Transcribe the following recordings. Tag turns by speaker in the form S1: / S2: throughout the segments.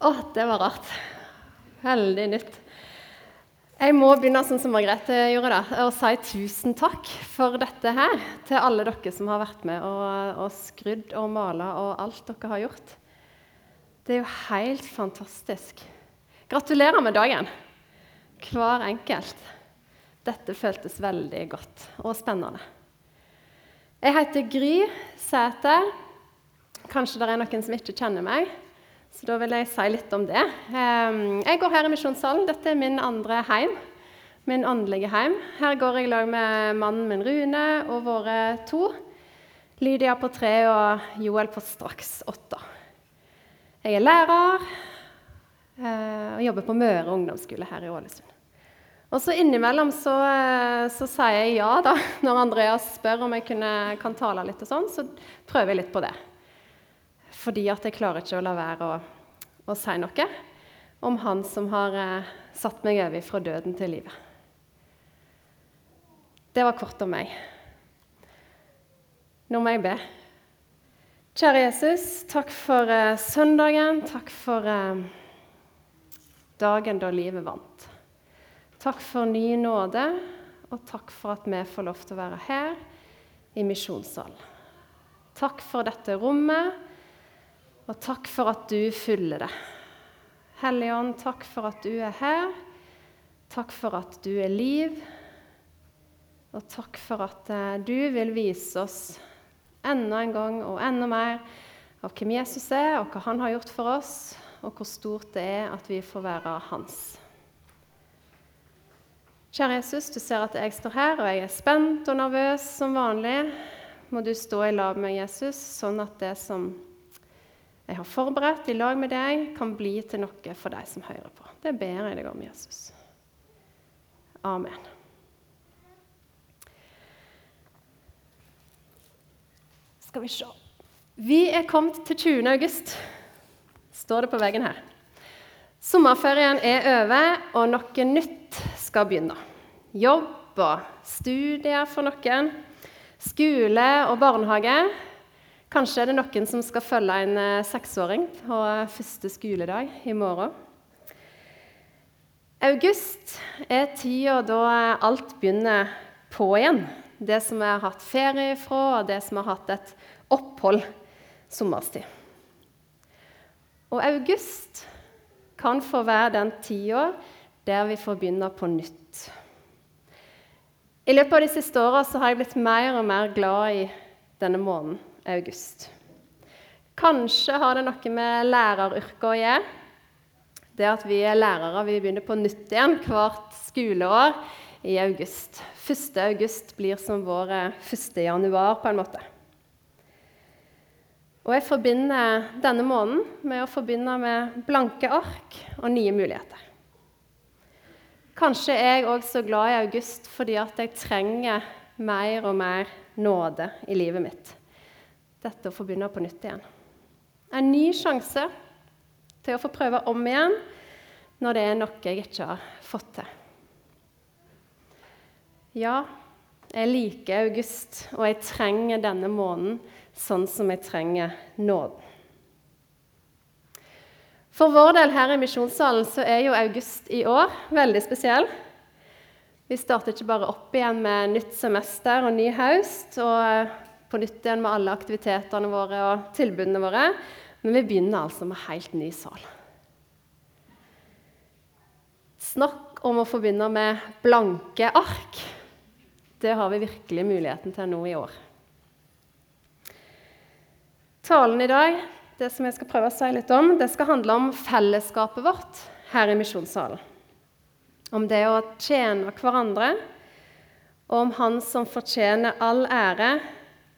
S1: Å, det var rart. Veldig nytt. Jeg må begynne sånn som Margrethe gjorde, da, og si tusen takk for dette her til alle dere som har vært med og, og skrudd og mala og alt dere har gjort. Det er jo helt fantastisk. Gratulerer med dagen, hver enkelt. Dette føltes veldig godt og spennende. Jeg heter Gry Sæter. Kanskje det er noen som ikke kjenner meg. Så da vil jeg si litt om det. Ehm, jeg går her i Misjonssalen. Dette er min andre heim. Min åndelige heim. Her går jeg lag med mannen min Rune og våre to. Lydia på tre og Joel på straks åtte. Jeg er lærer eh, og jobber på Møre ungdomsskole her i Ålesund. Og så innimellom så, eh, så, sier jeg ja da, når Andreas spør om jeg kunne, kan tale litt. og sånn, Så prøver jeg litt på det fordi at jeg klarer ikke å la være å, å si noe om han som har eh, satt meg over fra døden til livet. Det var kort om meg. Nå må jeg be. Kjære Jesus, takk for eh, søndagen. Takk for eh, dagen da livet vant. Takk for ny nåde, og takk for at vi får lov til å være her i misjonssalen. Takk for dette rommet og takk for at du fyller det. Hellige Ånd, takk for at du er her. Takk for at du er liv. Og takk for at eh, du vil vise oss enda en gang og enda mer av hvem Jesus er, og hva han har gjort for oss, og hvor stort det er at vi får være hans. Kjære Jesus, du ser at jeg står her, og jeg er spent og nervøs som vanlig. Må du stå i lag med Jesus, sånn at det som jeg har forberedt i lag med deg, kan bli til noe for deg som hører på. Det ber jeg deg om, Jesus. Amen. Skal vi se Vi er kommet til 20. august, står det på veggen her. Sommerferien er over, og noe nytt skal begynne. Jobb og studier for noen. Skole og barnehage. Kanskje er det noen som skal følge en eh, seksåring på første skoledag i morgen. August er tida da alt begynner på igjen. Det som vi har hatt ferie fra, og det som har hatt et opphold sommerstid. Og august kan få være den tida der vi får begynne på nytt. I løpet av de siste åra har jeg blitt mer og mer glad i denne måneden august. Kanskje har det noe med læreryrket å gjøre. Det at vi er lærere vi begynner på nytt igjen hvert skoleår i august. 1. august blir som vår 1. januar, på en måte. Og jeg forbinder denne måneden med å forbinde med blanke ark og nye muligheter. Kanskje er jeg òg så glad i august fordi at jeg trenger mer og mer nåde i livet mitt dette å få begynne på nytt igjen. En ny sjanse til å få prøve om igjen når det er noe jeg ikke har fått til. Ja, jeg liker august, og jeg trenger denne måneden sånn som jeg trenger nåden. For vår del her i Misjonssalen så er jo august i år veldig spesiell. Vi starter ikke bare opp igjen med nytt semester og ny høst. og på nytt igjen med alle aktivitetene våre og tilbudene våre. Men vi begynner altså med helt ny sal. Snakk om å forbinde med blanke ark. Det har vi virkelig muligheten til nå i år. Talen i dag det som jeg skal prøve å si litt om, det skal handle om fellesskapet vårt her i misjonssalen. Om det å tjene hverandre, og om Han som fortjener all ære,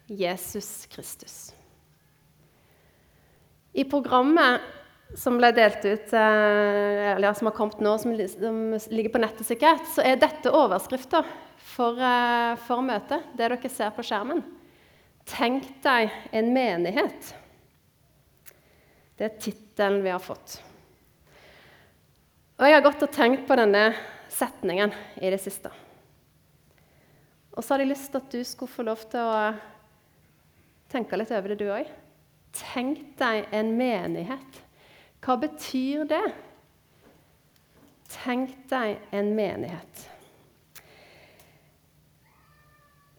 S1: Jesus Kristus. I programmet som ble delt ut, eh, eller som har kommet nå, som ligger på nettet sikkert, så er dette overskrifta for, eh, for møtet, det dere ser på skjermen. Tenk deg en menighet. Det er tittelen vi har fått. Og Jeg har gått og tenkt på denne setningen i det siste. Og så hadde jeg lyst til at du skulle få lov til å tenke litt over det, du òg. Tenk deg en menighet. Hva betyr det? Tenk deg en menighet.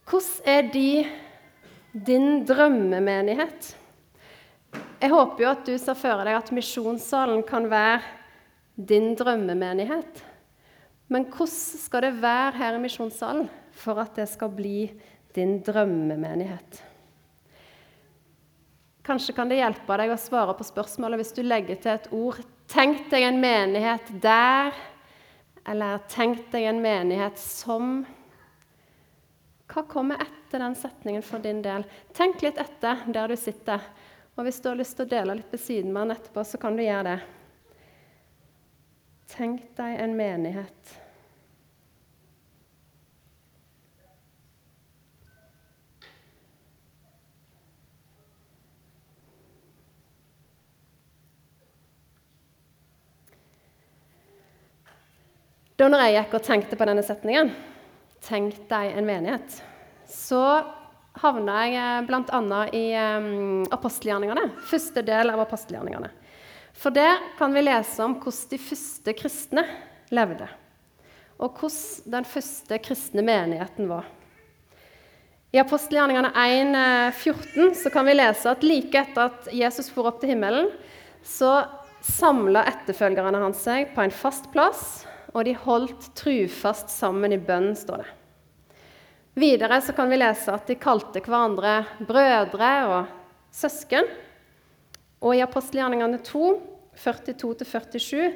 S1: Hvordan er de din drømmemenighet? Jeg håper jo at du ser for deg at misjonssalen kan være din drømmemenighet. Men hvordan skal det være her i misjonssalen for at det skal bli din drømmemenighet? Kanskje kan det hjelpe deg å svare på spørsmålet hvis du legger til et ord. Tenk deg en menighet der, eller tenk deg en menighet som Hva kommer etter den setningen for din del? Tenk litt etter der du sitter. Og hvis du har lyst til å dele litt ved siden med den etterpå, så kan du gjøre det. Tenk deg en menighet Da når jeg gikk og tenkte på denne setningen, 'Tenk deg en menighet', så havna jeg eh, bl.a. i um, apostelgjerningene, første del av apostelgjerningene. For der kan vi lese om hvordan de første kristne levde, og hvordan den første kristne menigheten var. I apostelgjerningene 1,14 eh, så kan vi lese at like etter at Jesus for opp til himmelen, så samla etterfølgerne hans seg på en fast plass og de holdt trufast sammen i bønn, står det. Videre så kan vi lese at de kalte hverandre brødre og søsken. Og i apostelgjerningene 2, 42-47,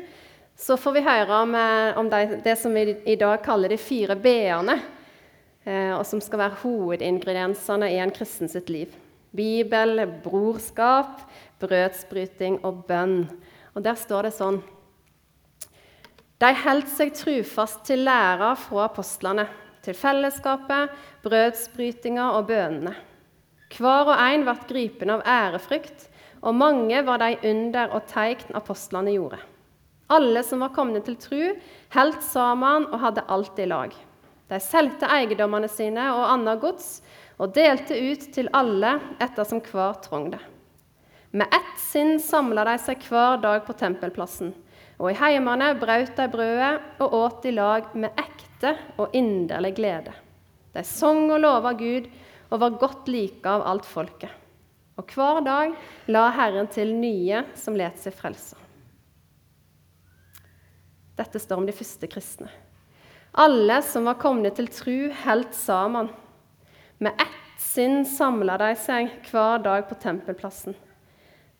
S1: så får vi høre om, eh, om det, det, som vi i dag kaller de fire b-ene, eh, og som skal være hovedingrediensene i en kristen sitt liv. Bibel, brorskap, brødsbryting og bønn. Og Der står det sånn de holdt seg trufast til læra fra apostlene, til fellesskapet, brødsbrytinga og bønene. Hver og en ble gripen av ærefrykt, og mange var de under og tegn apostlene gjorde. Alle som var kommet til tru, holdt sammen og hadde alt i lag. De solgte eiendommene sine og annet gods og delte ut til alle ettersom hver trong. Med ett sinn samla de seg hver dag på tempelplassen og i heimene brøt de brødet og åt i lag med ekte og inderlig glede. De sang og lova Gud og var godt like av alt folket. Og hver dag la Herren til nye som let seg frelse. Dette står om de første kristne. Alle som var kommet til tru, holdt sammen. Med ett sinn samla de seg hver dag på tempelplassen.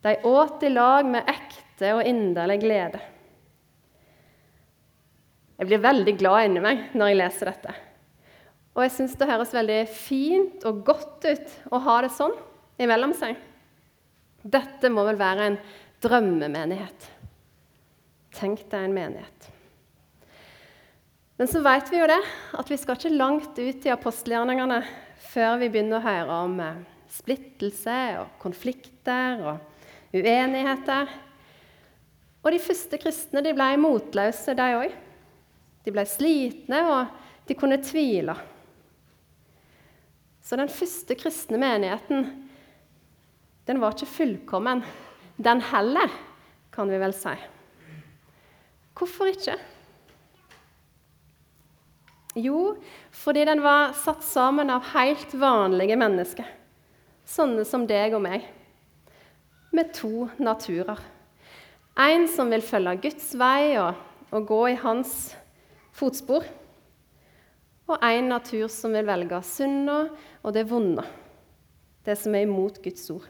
S1: De åt i lag med ekte og inderlig glede. Jeg blir veldig glad inni meg når jeg leser dette. Og jeg syns det høres veldig fint og godt ut å ha det sånn imellom seg. Dette må vel være en drømmemenighet. Tenk deg en menighet. Men så vet vi jo det, at vi skal ikke langt ut i apostelgjerningene før vi begynner å høre om eh, splittelse og konflikter og uenigheter. Og de første kristne de ble motløse, de òg. De ble slitne, og de kunne tvile. Så den første kristne menigheten den var ikke fullkommen, den heller, kan vi vel si. Hvorfor ikke? Jo, fordi den var satt sammen av helt vanlige mennesker, sånne som deg og meg, med to naturer. En som vil følge Guds vei og, og gå i hans fotspor. Og én natur som vil velge synda og det vonde, det som er imot Guds ord.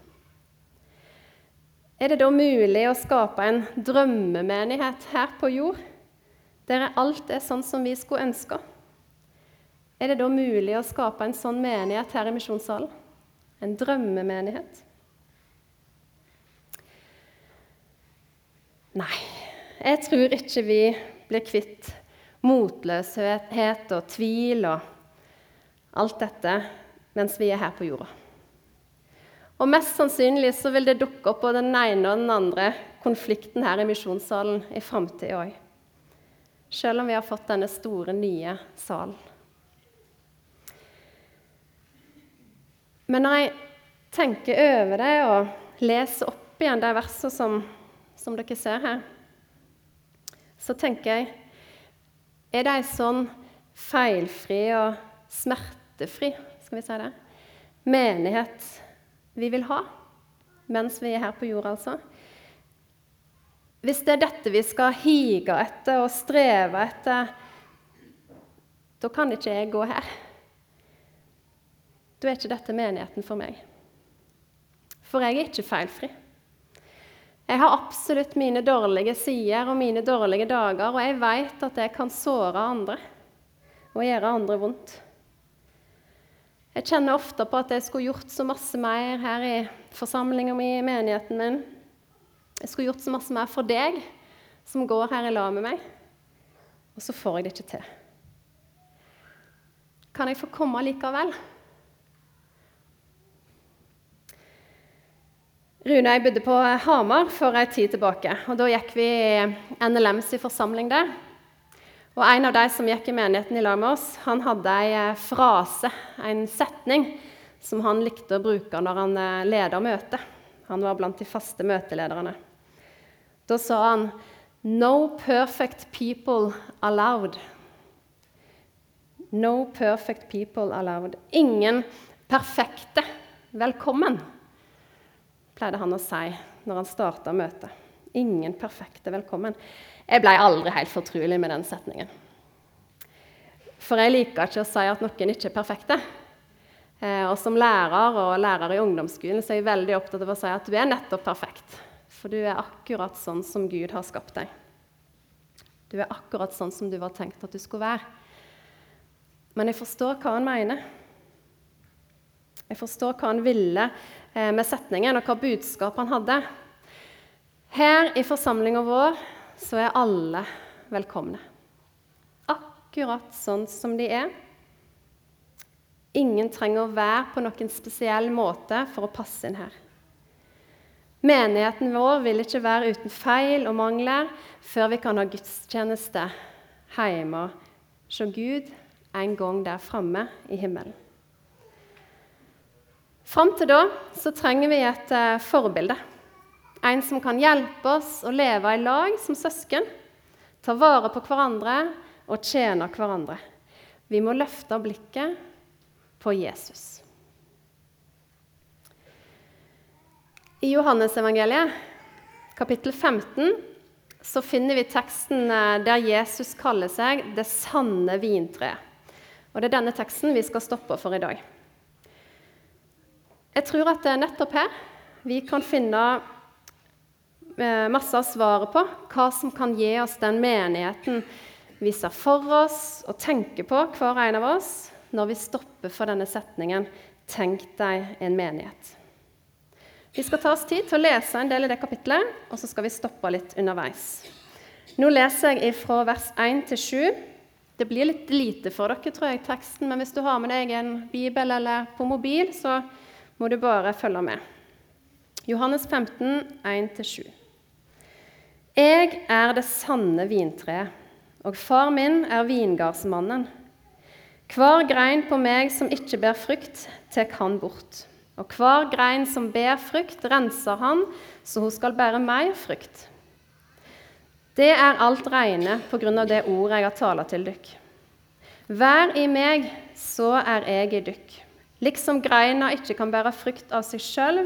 S1: Er det da mulig å skape en drømmemenighet her på jord, der alt er sånn som vi skulle ønske? Er det da mulig å skape en sånn menighet her i misjonssalen? En drømmemenighet? Nei, jeg tror ikke vi blir kvitt motløshet og tvil og alt dette mens vi er her på jorda. Og Mest sannsynlig så vil det dukke opp på den ene og den andre konflikten her i misjonssalen i framtida òg. Selv om vi har fått denne store, nye salen. Men når jeg tenker over det og leser opp igjen de versene som, som dere ser her, så tenker jeg Er ei sånn feilfri og smertefri skal vi si det, menighet vi vil ha mens vi er her på jorda, altså? Hvis det er dette vi skal hige etter og streve etter, da kan ikke jeg gå her. Da er ikke dette menigheten for meg. For jeg er ikke feilfri. Jeg har absolutt mine dårlige sider og mine dårlige dager, og jeg vet at jeg kan såre andre og gjøre andre vondt. Jeg kjenner ofte på at jeg skulle gjort så masse mer her i forsamlinga mi, i menigheten min. Jeg skulle gjort så masse mer for deg som går her i lag med meg, og så får jeg det ikke til. Kan jeg få komme likevel? Rune og jeg bodde på Hamar for en tid tilbake. og Da gikk vi NLMs forsamling der. Og En av de som gikk i menigheten i lag med oss, han hadde en frase, en setning, som han likte å bruke når han leder leda møtet. Han var blant de faste møtelederne. Da sa han 'No perfect people allowed'. No perfect people allowed. Ingen perfekte velkommen pleide han å si når han starta møtet. Ingen perfekte velkommen. Jeg ble aldri helt fortrolig med den setningen. For jeg liker ikke å si at noen ikke er perfekte. Eh, og som lærer og lærer i ungdomsskolen så er jeg veldig opptatt av å si at du er nettopp perfekt. For du er akkurat sånn som Gud har skapt deg. Du er akkurat sånn som du var tenkt at du skulle være. Men jeg forstår hva han mener. Jeg forstår hva han ville med setningen, og hva budskap han hadde. Her i forsamlinga vår så er alle velkomne. Akkurat sånn som de er. Ingen trenger å være på noen spesiell måte for å passe inn her. Menigheten vår vil ikke være uten feil og mangler før vi kan ha gudstjeneste hjemme hos Gud en gang der framme i himmelen. Fram til da så trenger vi et uh, forbilde. En som kan hjelpe oss å leve i lag som søsken, ta vare på hverandre og tjene hverandre. Vi må løfte blikket på Jesus. I Johannesevangeliet, kapittel 15, så finner vi teksten eh, der Jesus kaller seg 'det sanne vintreet'. Og Det er denne teksten vi skal stoppe for i dag. Jeg tror at det er nettopp her vi kan finne eh, masse av svaret på hva som kan gi oss den menigheten vi ser for oss og tenker på, hver en av oss, når vi stopper for denne setningen 'Tenk deg en menighet'. Vi skal ta oss tid til å lese en del i det kapitlet, og så skal vi stoppe litt underveis. Nå leser jeg fra vers 1 til 7. Det blir litt lite for dere, tror jeg, teksten, men hvis du har med deg en bibel eller på mobil, så må du bare følge med. Johannes 15, 1-7. Jeg er det sanne vintreet, og far min er vingardsmannen. Hver grein på meg som ikke ber frukt, tar han bort. Og hver grein som ber frukt, renser han, så hun skal bære mer frukt. Det er alt reine på grunn av det ordet jeg har talt til dykk. Vær i meg, så er jeg i dykk. Liksom greina ikke kan bære frukt av seg sjøl,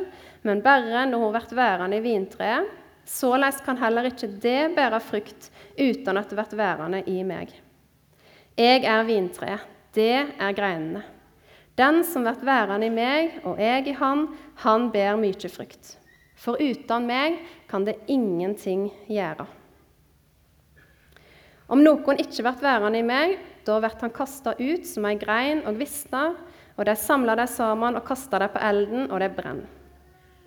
S1: men bare når hun blir værende i vintreet, såleis kan heller ikke det bære frukt uten at det blir værende i meg. Jeg er vintreet, det er greinene. Den som blir værende i meg, og jeg i han, han ber mye frukt. For uten meg kan det ingenting gjøre. Om noen ikke blir værende i meg, da blir han kasta ut som ei grein og visner, og de samla dem sammen og kasta dem på elden, og de brenner.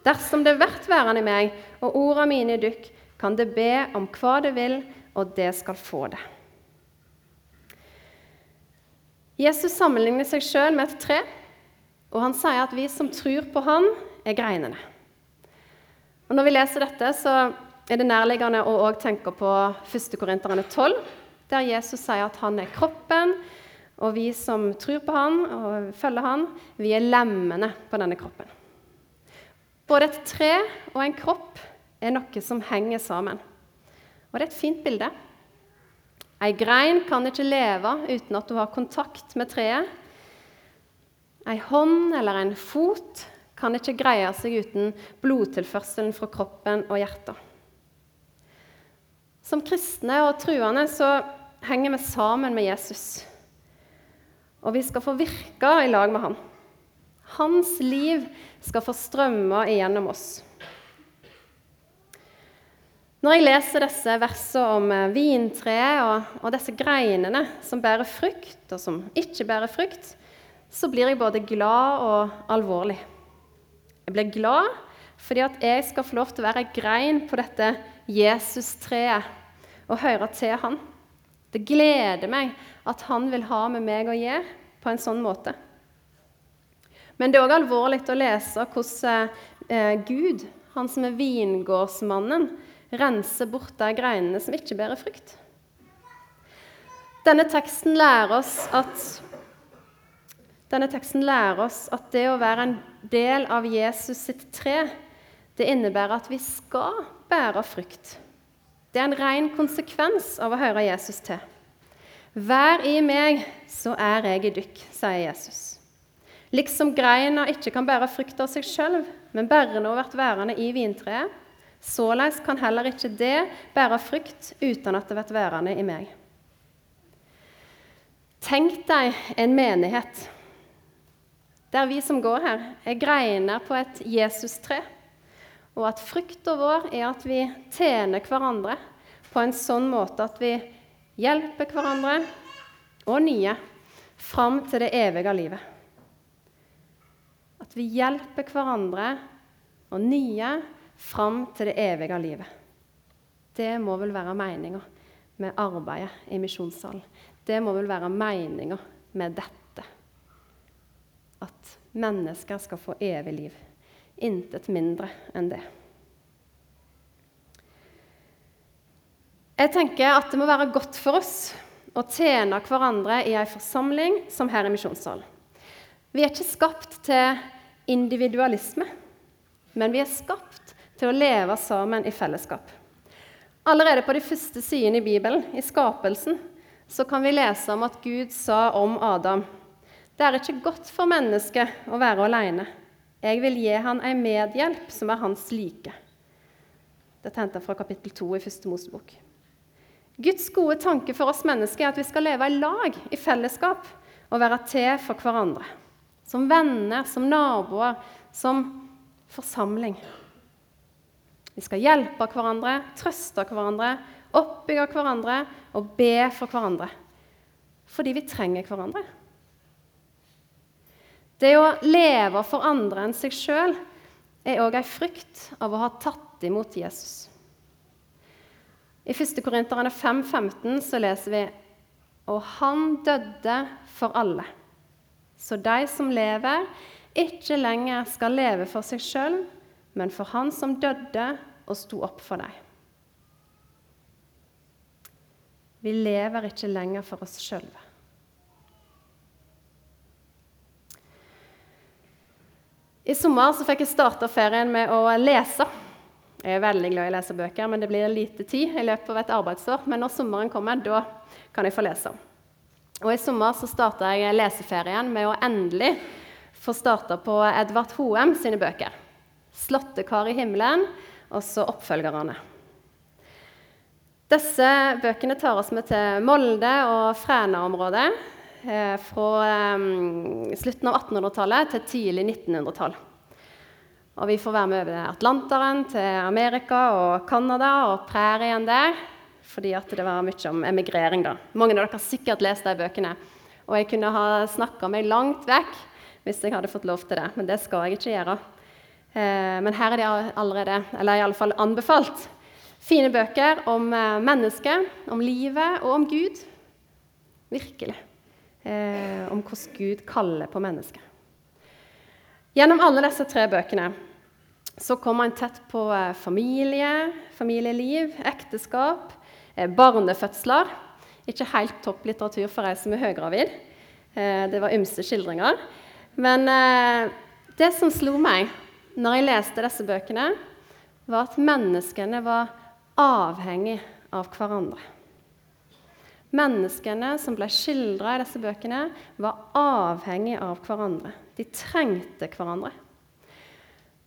S1: Dersom det blir værende i meg, og orda mine i dykk, kan det be om hva det vil, og det skal få det. Jesus sammenligner seg sjøl med et tre, og han sier at vi som tror på han, er greinene. Og Når vi leser dette, så er det nærliggende å òg tenke på 1. Korinterne 12, der Jesus sier at han er kroppen, og vi som tror på han og følger han, vi er lemmene på denne kroppen. Både et tre og en kropp er noe som henger sammen. Og det er et fint bilde. Ei grein kan ikke leve uten at du har kontakt med treet. Ei hånd eller en fot kan ikke greie seg uten blodtilførselen fra kroppen og hjertet. Som kristne og truende så henger vi sammen med Jesus. Og vi skal få virke i lag med han. Hans liv skal få strømme igjennom oss. Når jeg leser disse versene om eh, vintreet og, og, disse greinene som bærer frukt, og som ikke bærer frukt, så blir jeg både glad og alvorlig. Jeg blir glad fordi at jeg skal få lov til å være ei grein på dette Jesus-treet og høre til han. Det gleder meg at han vil ha med meg å gjøre på en sånn måte. Men det er òg alvorlig å lese hvordan eh, Gud, han som er vingårdsmannen, renser bort de greinene som ikke bærer frukt. Denne teksten lærer oss at denne teksten lærer oss at det å være en del av Jesus sitt tre, det innebærer at vi skal bære frukt. Det er en ren konsekvens av å høre Jesus til. Vær i meg, så er jeg i dykk, sier Jesus. Liksom greina ikke kan bære frukt av seg sjøl, men bare når blir værende i vintreet, Såleis kan heller ikke det bære frukt uten at det blir værende i meg. Tenk deg en menighet der vi som går her, er greiner på et Jesustre, og at frykta vår er at vi tjener hverandre på en sånn måte at vi hjelper hverandre og nye fram til det evige livet. At vi hjelper hverandre og nye fram til det evige livet. Det må vel være meninga med arbeidet i misjonssalen. Det må vel være meninga med dette. At mennesker skal få evig liv. Intet mindre enn det. Jeg tenker at det må være godt for oss å tjene hverandre i en forsamling som her i misjonssalen. Vi er ikke skapt til individualisme, men vi er skapt til å leve sammen i fellesskap. Allerede på de første sidene i Bibelen, i skapelsen, så kan vi lese om at Gud sa om Adam Det er ikke godt for mennesket å være alene. Jeg vil gi han en medhjelp som er hans like. Dette er hentet fra kapittel 2 i første Mosebok. Guds gode tanke for oss mennesker er at vi skal leve i lag, i fellesskap, og være til for hverandre. Som venner, som naboer, som forsamling. Vi skal hjelpe hverandre, trøste hverandre, oppbygge hverandre og be for hverandre. Fordi vi trenger hverandre. Det å leve for andre enn seg sjøl er òg ei frykt av å ha tatt imot Jesus. I 1. Korinterne 5,15 så leser vi Og han døde for alle, så de som lever, ikke lenger skal leve for seg sjøl, men for Han som døde og sto opp for deg. Vi lever ikke lenger for oss sjølve. I sommer fikk jeg starta ferien med å lese. Jeg er veldig glad i å lese bøker, men det blir lite tid i løpet av et arbeidsår. Men når sommeren kommer, da kan jeg få lese. Og I sommer så starta jeg leseferien med å endelig få starta på Edvard Hoem sine bøker. 'Slåttekar i himmelen' og så oppfølgerne. Disse bøkene tar oss med til Molde og Fræna-området fra eh, slutten av 1800-tallet til tidlig 1900-tall. Og vi får være med over Atlanteren til Amerika og Canada og prærien der. Fordi det var mye om emigrering. da. Mange av dere har sikkert lest de bøkene. Og jeg kunne ha snakka meg langt vekk hvis jeg hadde fått lov til det, men det skal jeg ikke gjøre. Eh, men her er de allerede, eller i alle fall anbefalt, fine bøker om eh, mennesket, om livet og om Gud. Virkelig. Eh, om hvordan Gud kaller på mennesket. Gjennom alle disse tre bøkene så kommer en tett på familie, familieliv, ekteskap, barnefødsler. Ikke helt topp litteratur for ei som er høygravid. Det var ymse skildringer. Men det som slo meg når jeg leste disse bøkene, var at menneskene var avhengig av hverandre. Menneskene som ble skildra i disse bøkene, var avhengige av hverandre. De trengte hverandre.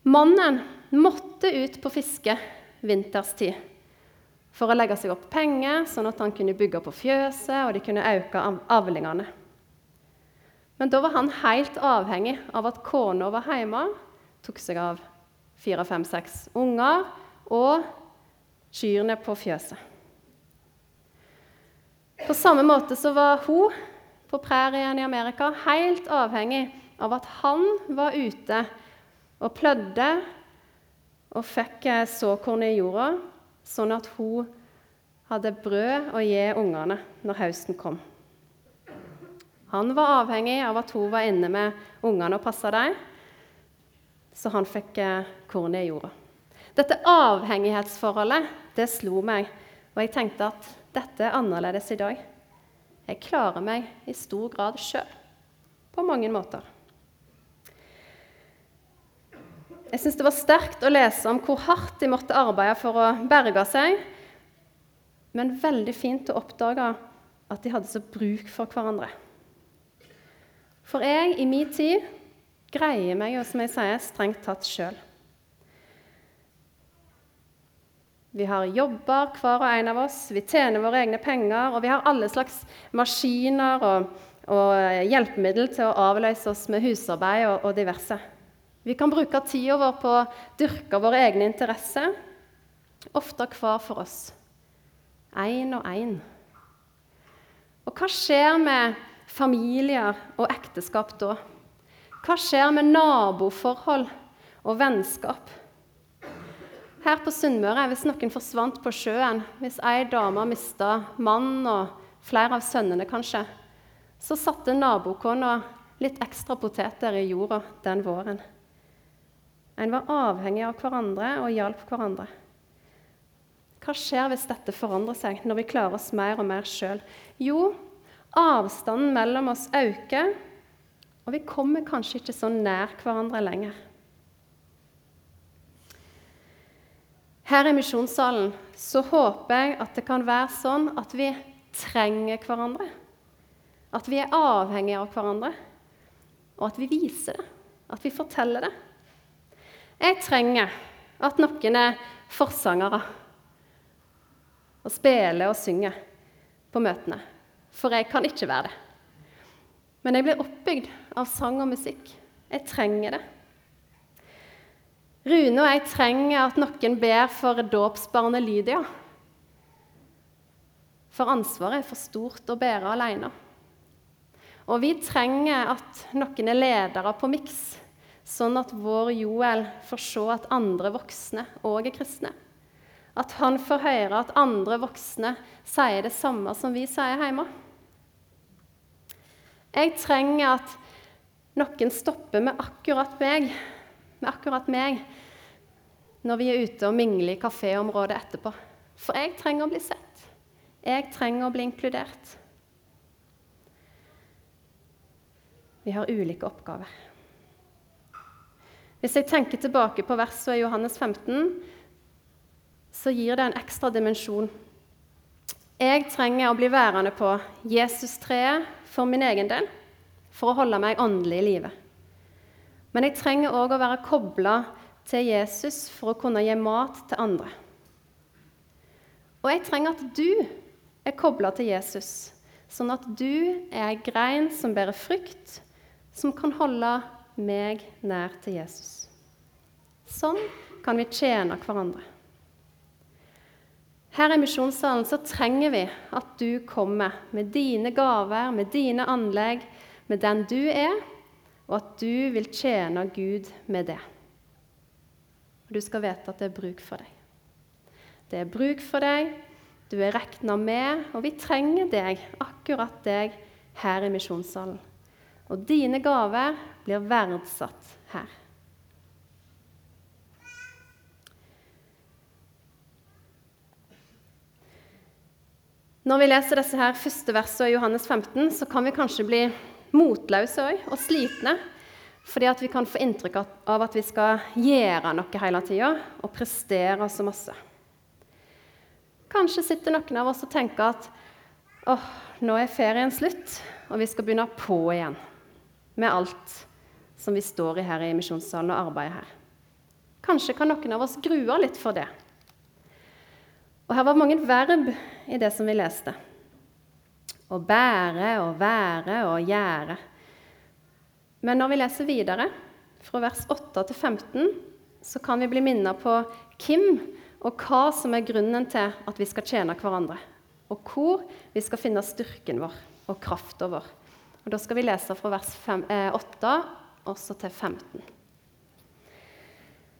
S1: Mannen måtte ut på fiske vinterstid for å legge seg opp penger, sånn at han kunne bygge på fjøset og de kunne øke avlingene. Men da var han helt avhengig av at kona var hjemme, tok seg av fire, fem, seks unger og kyrne på fjøset. På samme måte så var hun på prærien i Amerika helt avhengig av at han var ute og plødde og fikk såkorn i jorda, sånn at hun hadde brød å gi ungene når høsten kom. Han var avhengig av at hun var inne med ungene og passa dem, så han fikk kornet i jorda. Dette avhengighetsforholdet det slo meg, og jeg tenkte at dette er annerledes i dag. Jeg klarer meg i stor grad sjøl, på mange måter. Jeg syns det var sterkt å lese om hvor hardt de måtte arbeide for å berge seg, men veldig fint å oppdage at de hadde så bruk for hverandre. For jeg, i min tid, greier meg jo, som jeg sier, strengt tatt sjøl. Vi har jobber, hver og en av oss. Vi tjener våre egne penger. Og vi har alle slags maskiner og, og hjelpemiddel til å avløse oss med husarbeid og, og diverse. Vi kan bruke tida vår på å dyrke våre egne interesser, ofte hver for oss. Én og én. Og hva skjer med familier og ekteskap da? Hva skjer med naboforhold og vennskap? Her på Sunnmøre, hvis noen forsvant på sjøen, hvis ei dame mista mann og flere av sønnene kanskje, så satte nabokona litt ekstra poteter i jorda den våren. En var avhengig av hverandre og hjalp hverandre. Hva skjer hvis dette forandrer seg, når vi klarer oss mer og mer sjøl? Jo, avstanden mellom oss øker, og vi kommer kanskje ikke så nær hverandre lenger. Her i misjonssalen så håper jeg at det kan være sånn at vi trenger hverandre. At vi er avhengige av hverandre, og at vi viser det. At vi forteller det. Jeg trenger at noen er forsangere og spiller og synger på møtene. For jeg kan ikke være det. Men jeg blir oppbygd av sang og musikk. Jeg trenger det. Rune og jeg trenger at noen ber for dåpsbarnet Lydia. For ansvaret er for stort å bære alene. Og vi trenger at noen er ledere på Miks, sånn at vår Joel får se at andre voksne òg er kristne. At han får høre at andre voksne sier det samme som vi sier hjemme. Jeg trenger at noen stopper med akkurat meg, med akkurat meg når vi er ute og mingler i kaféområdet etterpå. For jeg trenger å bli sett. Jeg trenger å bli inkludert. Vi har ulike oppgaver. Hvis jeg tenker tilbake på verset i Johannes 15, så gir det en ekstra dimensjon. Jeg trenger å bli værende på Jesus-treet for min egen del, for å holde meg åndelig i live. Men jeg trenger òg å være kobla til Jesus for å kunne gi mat til andre. Og jeg trenger at du er kobla til Jesus, sånn at du er ei grein som bærer frukt, som kan holde meg nær til Jesus. Sånn kan vi tjene hverandre. Her i misjonssalen så trenger vi at du kommer med dine gaver, med dine anlegg, med den du er, og at du vil tjene Gud med det. Og du skal vite at det er bruk for deg. Det er bruk for deg, du er regna med, og vi trenger deg, akkurat deg, her i misjonssalen. Og dine gaver blir verdsatt her. Når vi leser disse her første versene i Johannes 15, så kan vi kanskje bli motløse òg, og slitne. Fordi at vi kan få inntrykk av at vi skal gjøre noe hele tida og prestere så masse. Kanskje sitter noen av oss og tenker at oh, nå er ferien slutt, og vi skal begynne på igjen med alt som vi står i her i misjonssalen og arbeider her. Kanskje kan noen av oss grue litt for det. Og her var mange verb i det som vi leste. Å bære og være og gjøre. Men når vi leser videre, fra vers 8 til 15, så kan vi bli minnet på hvem og hva som er grunnen til at vi skal tjene hverandre. Og hvor vi skal finne styrken vår og krafta vår. Og Da skal vi lese fra vers 5, eh, 8 også til 15.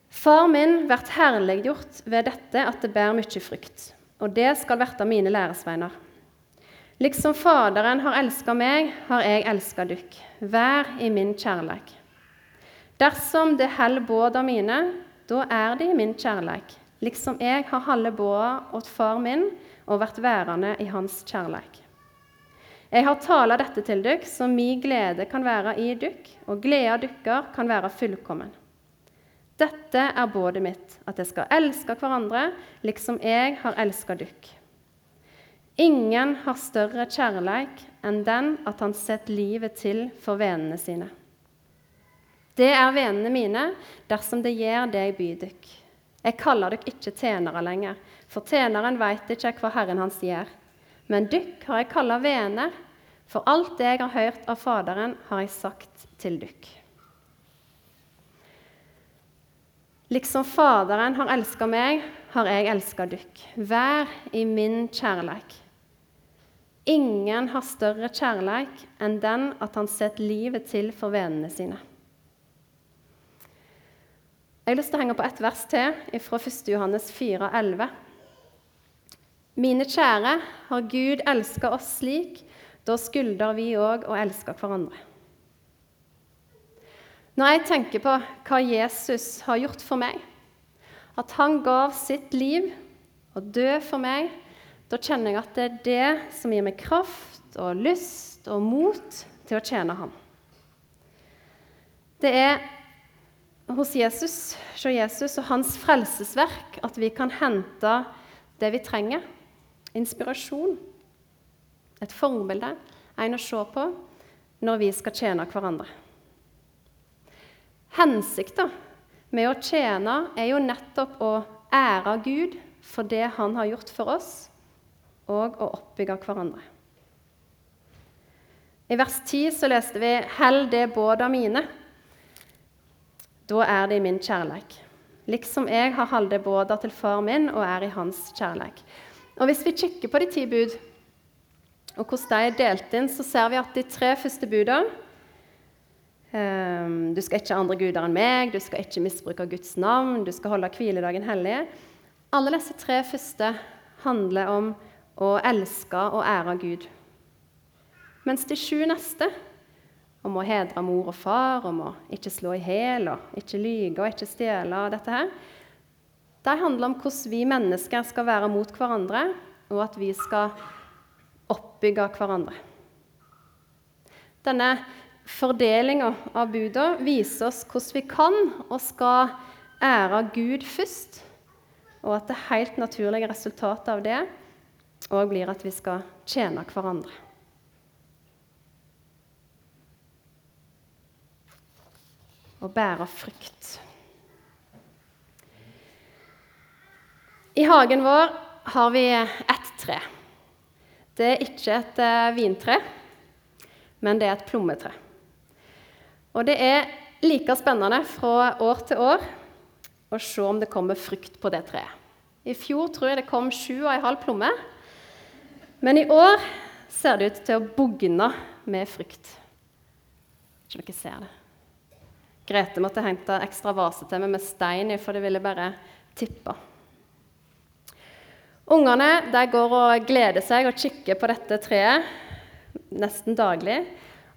S1: Far min vert herliggjort ved dette at det bærer mye frykt, og det skal verta mine læresveiner. Liksom Faderen har elska meg, har jeg elska dykk. Vær i min kjærleik. Dersom det held båda mine, da er de min kjærleik, liksom jeg har halve båda åt far min og vært værende i hans kjærleik. Jeg har tala dette til dykk, så mi glede kan være i dykk, og gleda dykkar kan være fullkommen. Dette er bådet mitt, at jeg skal elske hverandre liksom jeg har elska dykk. Ingen har større kjærleik enn den at han setter livet til for vennene sine. Det er vennene mine dersom det gjør det jeg byr dykk. Jeg kaller dykk ikke tjenere lenger, for tjeneren veit ikke hva Herren hans gjør. Men dykk har jeg kalla venner, for alt det jeg har hørt av Faderen, har jeg sagt til dykk. Liksom Faderen har elska meg, har jeg elska dykk. Vær i min kjærleik. Ingen har større kjærleik enn den at han setter livet til for vennene sine. Jeg har lyst til å henge på ett vers til fra 1. Johannes 4, 11. Mine kjære, har Gud elska oss slik, da skylder vi òg å elske hverandre. Når jeg tenker på hva Jesus har gjort for meg, at han gav sitt liv og død for meg da kjenner jeg at det er det som gir meg kraft og lyst og mot til å tjene ham. Det er hos Jesus, hos Jesus og hans frelsesverk at vi kan hente det vi trenger. Inspirasjon. Et forbilde, en å se på, når vi skal tjene hverandre. Hensikten med å tjene er jo nettopp å ære Gud for det han har gjort for oss, og å oppbygge hverandre. I vers 10 så leste vi 'Hell det båda mine'. Da er det i min kjærleik. Liksom jeg har halde båda til far min og er i hans kjærleik. Og Hvis vi kikker på de ti bud, og hvordan de er delt inn, så ser vi at de tre første budene um, Du skal ikke ha andre guder enn meg, du skal ikke misbruke Guds navn, du skal holde hviledagen hellig. Alle disse tre første handler om og elske og ære Gud. Mens de sju neste, om å hedre mor og far, om å ikke slå i hjel, ikke lyge og ikke stjele, dette her, de handler om hvordan vi mennesker skal være mot hverandre, og at vi skal oppbygge hverandre. Denne fordelinga av buda viser oss hvordan vi kan og skal ære Gud først, og at det helt naturlige resultatet av det og blir at vi skal tjene hverandre. Og bære frykt. I hagen vår har vi ett tre. Det er ikke et eh, vintre, men det er et plommetre. Og det er like spennende fra år til år å se om det kommer frukt på det treet. I fjor tror jeg det kom sju og en halv plomme. Men i år ser det ut til å bugne med frukt. Ikke dere ser det. Grete måtte hente ekstra vase til meg med stein i, for det ville bare tippe. Ungene går og gleder seg og kikker på dette treet nesten daglig.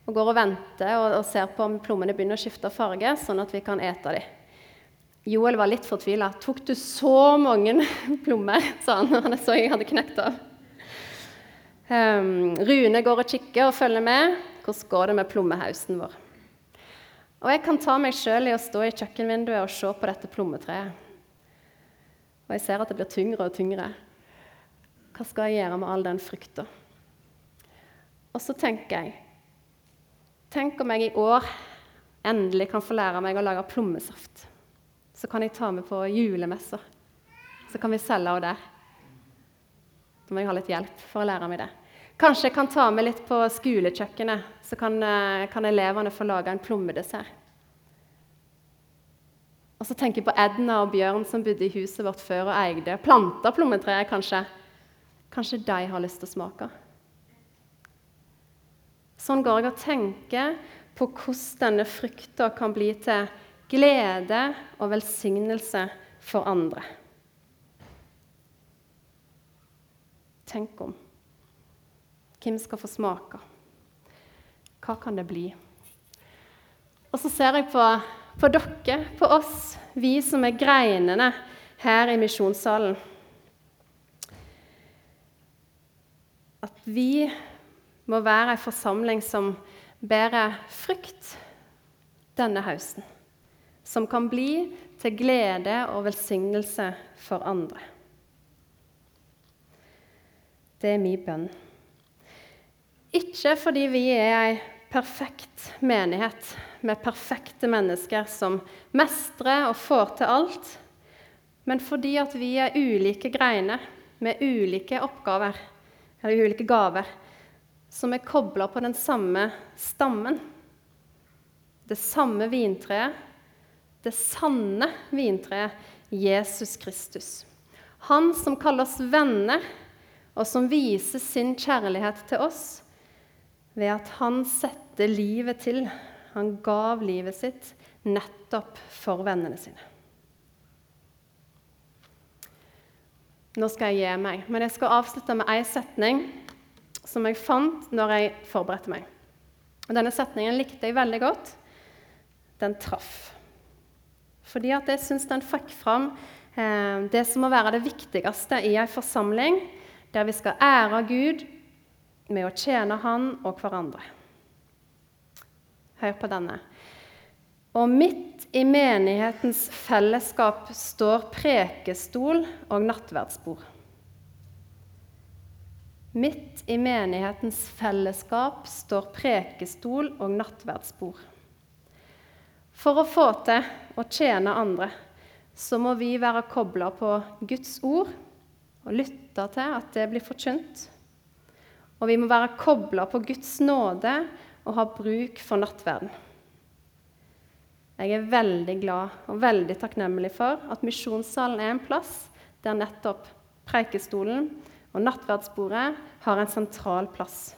S1: Og går og venter og, og ser på om plommene begynner å skifte farge, sånn at vi kan ete dem. Joel var litt fortvila. 'Tok du så mange plommer?' sa han han så jeg hadde knekt av. Um, Rune går og kikker og følger med. Hvordan går det med plommehausen vår? Og jeg kan ta meg sjøl i å stå i kjøkkenvinduet og se på dette plommetreet. Og jeg ser at det blir tyngre og tyngre. Hva skal jeg gjøre med all den frukta? Og så tenker jeg Tenk om jeg i år endelig kan få lære meg å lage plommesaft. Så kan jeg ta med på julemessa. Så kan vi selge av det. Da må jeg ha litt hjelp for å lære meg det. Kanskje jeg kan ta med litt på skolekjøkkenet, så kan, eh, kan elevene få lage en plommedessert. Og så tenker jeg på Edna og Bjørn som bodde i huset vårt før og eide planta plommetreet, kanskje. Kanskje de har lyst til å smake. Sånn går jeg og tenker på hvordan denne frukta kan bli til glede og velsignelse for andre. Tenk om. Hvem skal få smake? Hva kan det bli? Og så ser jeg på, på dere, på oss, vi som er greinene her i misjonssalen. At vi må være ei forsamling som bærer frukt denne høsten. Som kan bli til glede og velsignelse for andre. Det er min bønn. Ikke fordi vi er ei perfekt menighet med perfekte mennesker som mestrer og får til alt, men fordi at vi er ulike greiner med ulike oppgaver, eller ulike gaver, som er kobla på den samme stammen. Det samme vintreet, det sanne vintreet, Jesus Kristus. Han som kaller oss venner, og som viser sin kjærlighet til oss ved at han satte livet til. Han gav livet sitt nettopp for vennene sine. Nå skal jeg gi meg, men jeg skal avslutte med ei setning som jeg fant når jeg forberedte meg. Og Denne setningen likte jeg veldig godt. Den traff. Fordi at jeg syns den fikk fram eh, det som må være det viktigste i ei forsamling, der vi skal ære Gud med å tjene Han og hverandre. Hør på denne. Og midt i menighetens fellesskap står prekestol og nattverdsbord. Midt i menighetens fellesskap står prekestol og nattverdsbord. For å få til å tjene andre så må vi være kobla på Guds ord og lytte til at det blir forkynt. Og vi må være kobla på Guds nåde og ha bruk for nattverden. Jeg er veldig glad og veldig takknemlig for at misjonssalen er en plass der nettopp preikestolen og nattverdsbordet har en sentral plass.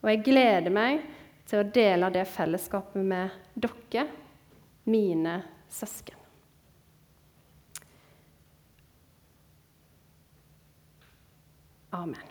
S1: Og jeg gleder meg til å dele det fellesskapet med dere, mine søsken. Amen.